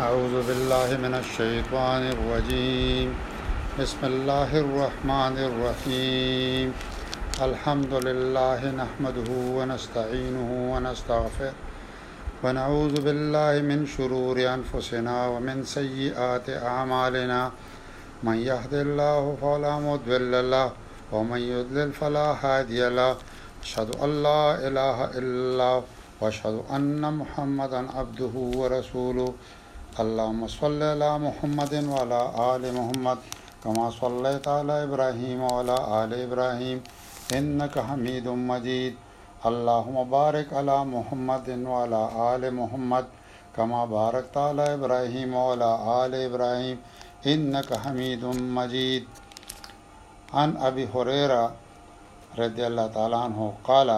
أعوذ بالله من الشيطان الرجيم بسم الله الرحمن الرحيم الحمد لله نحمده ونستعينه ونستغفره ونعوذ بالله من شرور أنفسنا ومن سيئات أعمالنا من يهد الله فلا مضل له ومن يضلل فلا هادي له أشهد أن لا إله إلا الله وأشهد أن محمدا عبده ورسوله اللهم صل على محمد وعلى آل محمد كما صليت على إبراهيم وعلى آل إبراهيم إنك حميد مجيد اللهم بارك على محمد وعلى آل محمد كما باركت على إبراهيم وعلى آل إبراهيم إنك حميد مجيد عن أبي هريرة رضی الله تعالی عنه قال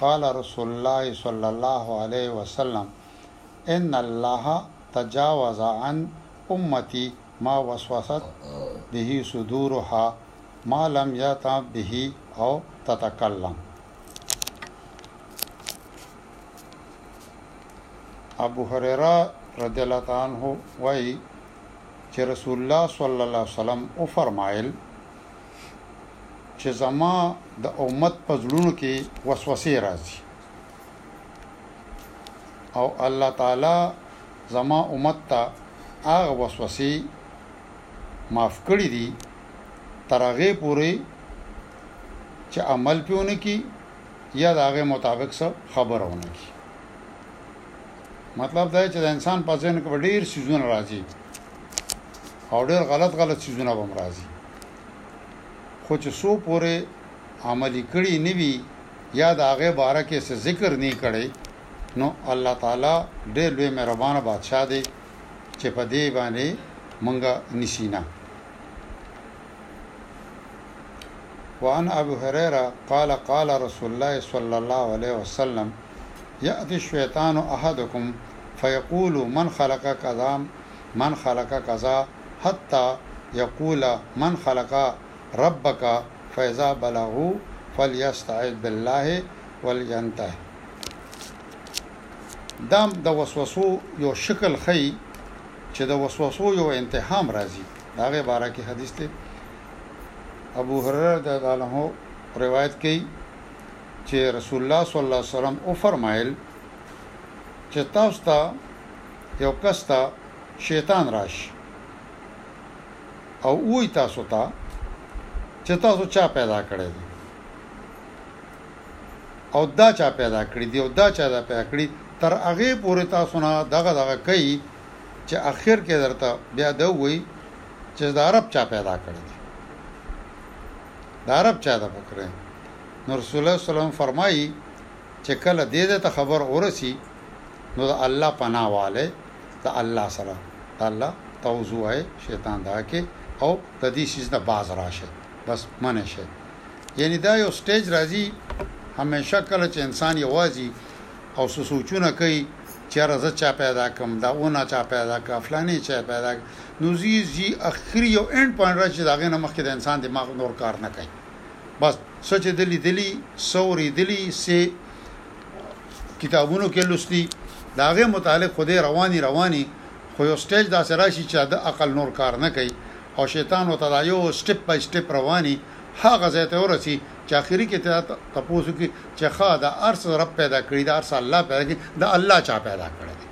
قال رسول الله صلی الله علیه وسلم ان الله تجاوز عن امتی ما وسوست به صدورها ما لم یتا به او تتکلم ابو هريره رضی الله تعالی عنہ وایي چې رسول الله صلی الله علیه وسلم او فرمایل چې زما د امت په زړونو کې وسوسې راځي او الله تعالی زما امت ته هغه وسوسې معاف کړې دي تر هغه پورې چې عمل پیونه کی یا د هغه مطابق سره خبره ونه کی مطلب دا چې د انسان په ذهن کې ډیر سيزونه راځي او ډېر غلط غلط سيزونه به مرازي خو چې سو پورې عملی کړي نوي یا د هغه باره کې څه ذکر نه کړي نو الله تعالی ډېر لوی مهربان بادشاہ دی چې په دې باندې مونږه نسینا وعن ابو هريره قال قال رسول الله صلى الله عليه وسلم یأتی الشیطان احدکم فیقول من خلق کذا من خلق کذا حتی یقول من خلق ربک فاذا بلغوا فلیستعذ بالله ولینتهی دا هم د وسوسو یو شکل ښیي چې د وسوسو یو انتها هم راځي د هغې باره کې حدیث دی ابو هرره رضی الله عنه روایت کوي چې رسول الله صلی الله علیه وسلم وفرمایل چې تاسو ته یو کس ته شیطان راشي او وای تاسو ته چې تاسو چا پیدا کړی دی او دا چا پیدا کړی دی او دا چا دا پیدا کړی تر هغه پورې تاسو نه دغه دغه کوي چې اخر کې درته بیا دا وای چې دا عرب چا پیدا کړی دی دا عرب چا دا پکړی نو رسول الله صلی الله علیه وسلم فرمائی چه کله دې ده ته خبر ورسی نو د الله پناه واله د الله سره د الله تعوذ ووایه شیطان دعا کې او د دې سیز نه باز راشه بس منع شه یعنی دا یو سټیج راځي همیشه کله چې انسان یوازی او څه سوچونه کوي چې راځه چا پیدا کم دا اونه چا پیدا کا فلانه چا پیدا نو زی زی اخر یو اینډ پوینټ راشي دا غنه مخکې د انسان دماغ نور کار نه کوي بس څه چې د لیدلی څه اورېدلی څه کتابونو کې لوستي د هغې متعلق خو دی رواني رواني خو یو سټیج داسې راشي چې د عقل نور کار نه کوي او شیطان ورته دا یو سټیپ بای سټیپ رواني هغه ځای ته ورسي چې اخري کې تپوس وکړي چې ښه دا هر څه رب پیدا کړي دا هر څه الله پیدا کړي د الله چا پیدا کړی دی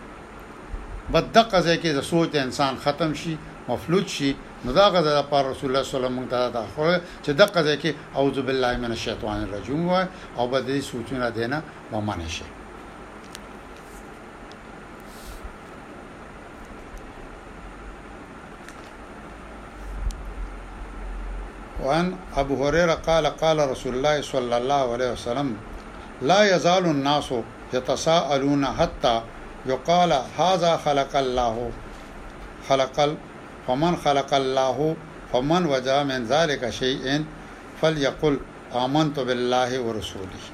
بد دقه ځای کې د سوچ د انسان ختم شي مفلوج شي نو داغه ځای لپاره رسول الله صلی الله علیه وسلم موږ ته دا تاخوره چې دقه ځای کې اعوذ بالله من الشیطان الرجیم وای او به دې سوچونه دینه به منې شي وعن ابو هريره قال قال رسول الله صلى الله عليه وسلم لا يزال الناس يتساءلون حتى يقال هذا خلق الله خلق فمن خلق الله فمن وجع من ذلک شیء فلیقل آمنت بالله ورسوله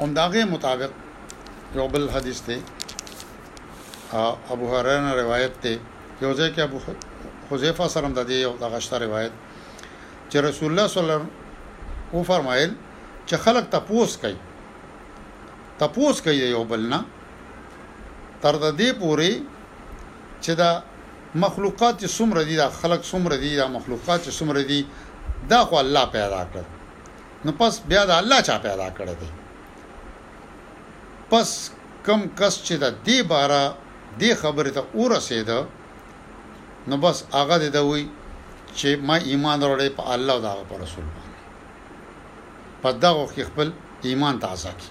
هم داغه مطابق یو بل حدیث ته ابو هرره نه روایت ته یو ځای کې ابو حذیفه سره د دې یو دغه شته روایت چې رسول الله صلی الله علیه وسلم و فرمایل چې خلک تپوس کوي تپوس کوي یو بل نه تر دې پوري چې دا مخلوقات چې څومره دي دا خلک څومره دي دا مخلوقات چې څومره دي دا خو الله پیدا کړل نو پس بیا دا الله چا پیدا کړی دی پس کم کس چې د دې باره دې خبرې ته ورسېده نو بس هغه دې دا وی چې ما ایمان وروړې په الله او دغه پر رسول باندې په دغه کې خپل ایمان تازه کی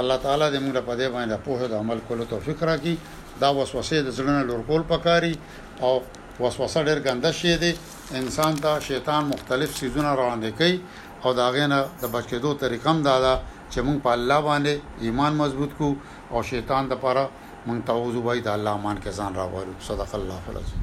الله تعالی دې موږ له په دې باندې د پوهې د عمل کولو توفیق راکړي دا وسوسې د زړه نه لور کول پکار دي او وسوسه ډېر ګنده شی دی انسان ته شیطان مختلف څیزونه راوړاندې کوي او د هغې نه د بچ کېدو طریقه هم دا ده چې موږ په الله باندې ایمان مضبوط کړو او شیطان د پاره موږ تعوذ ووایو د الله امان کې ځان راوالو صدق الله العظیم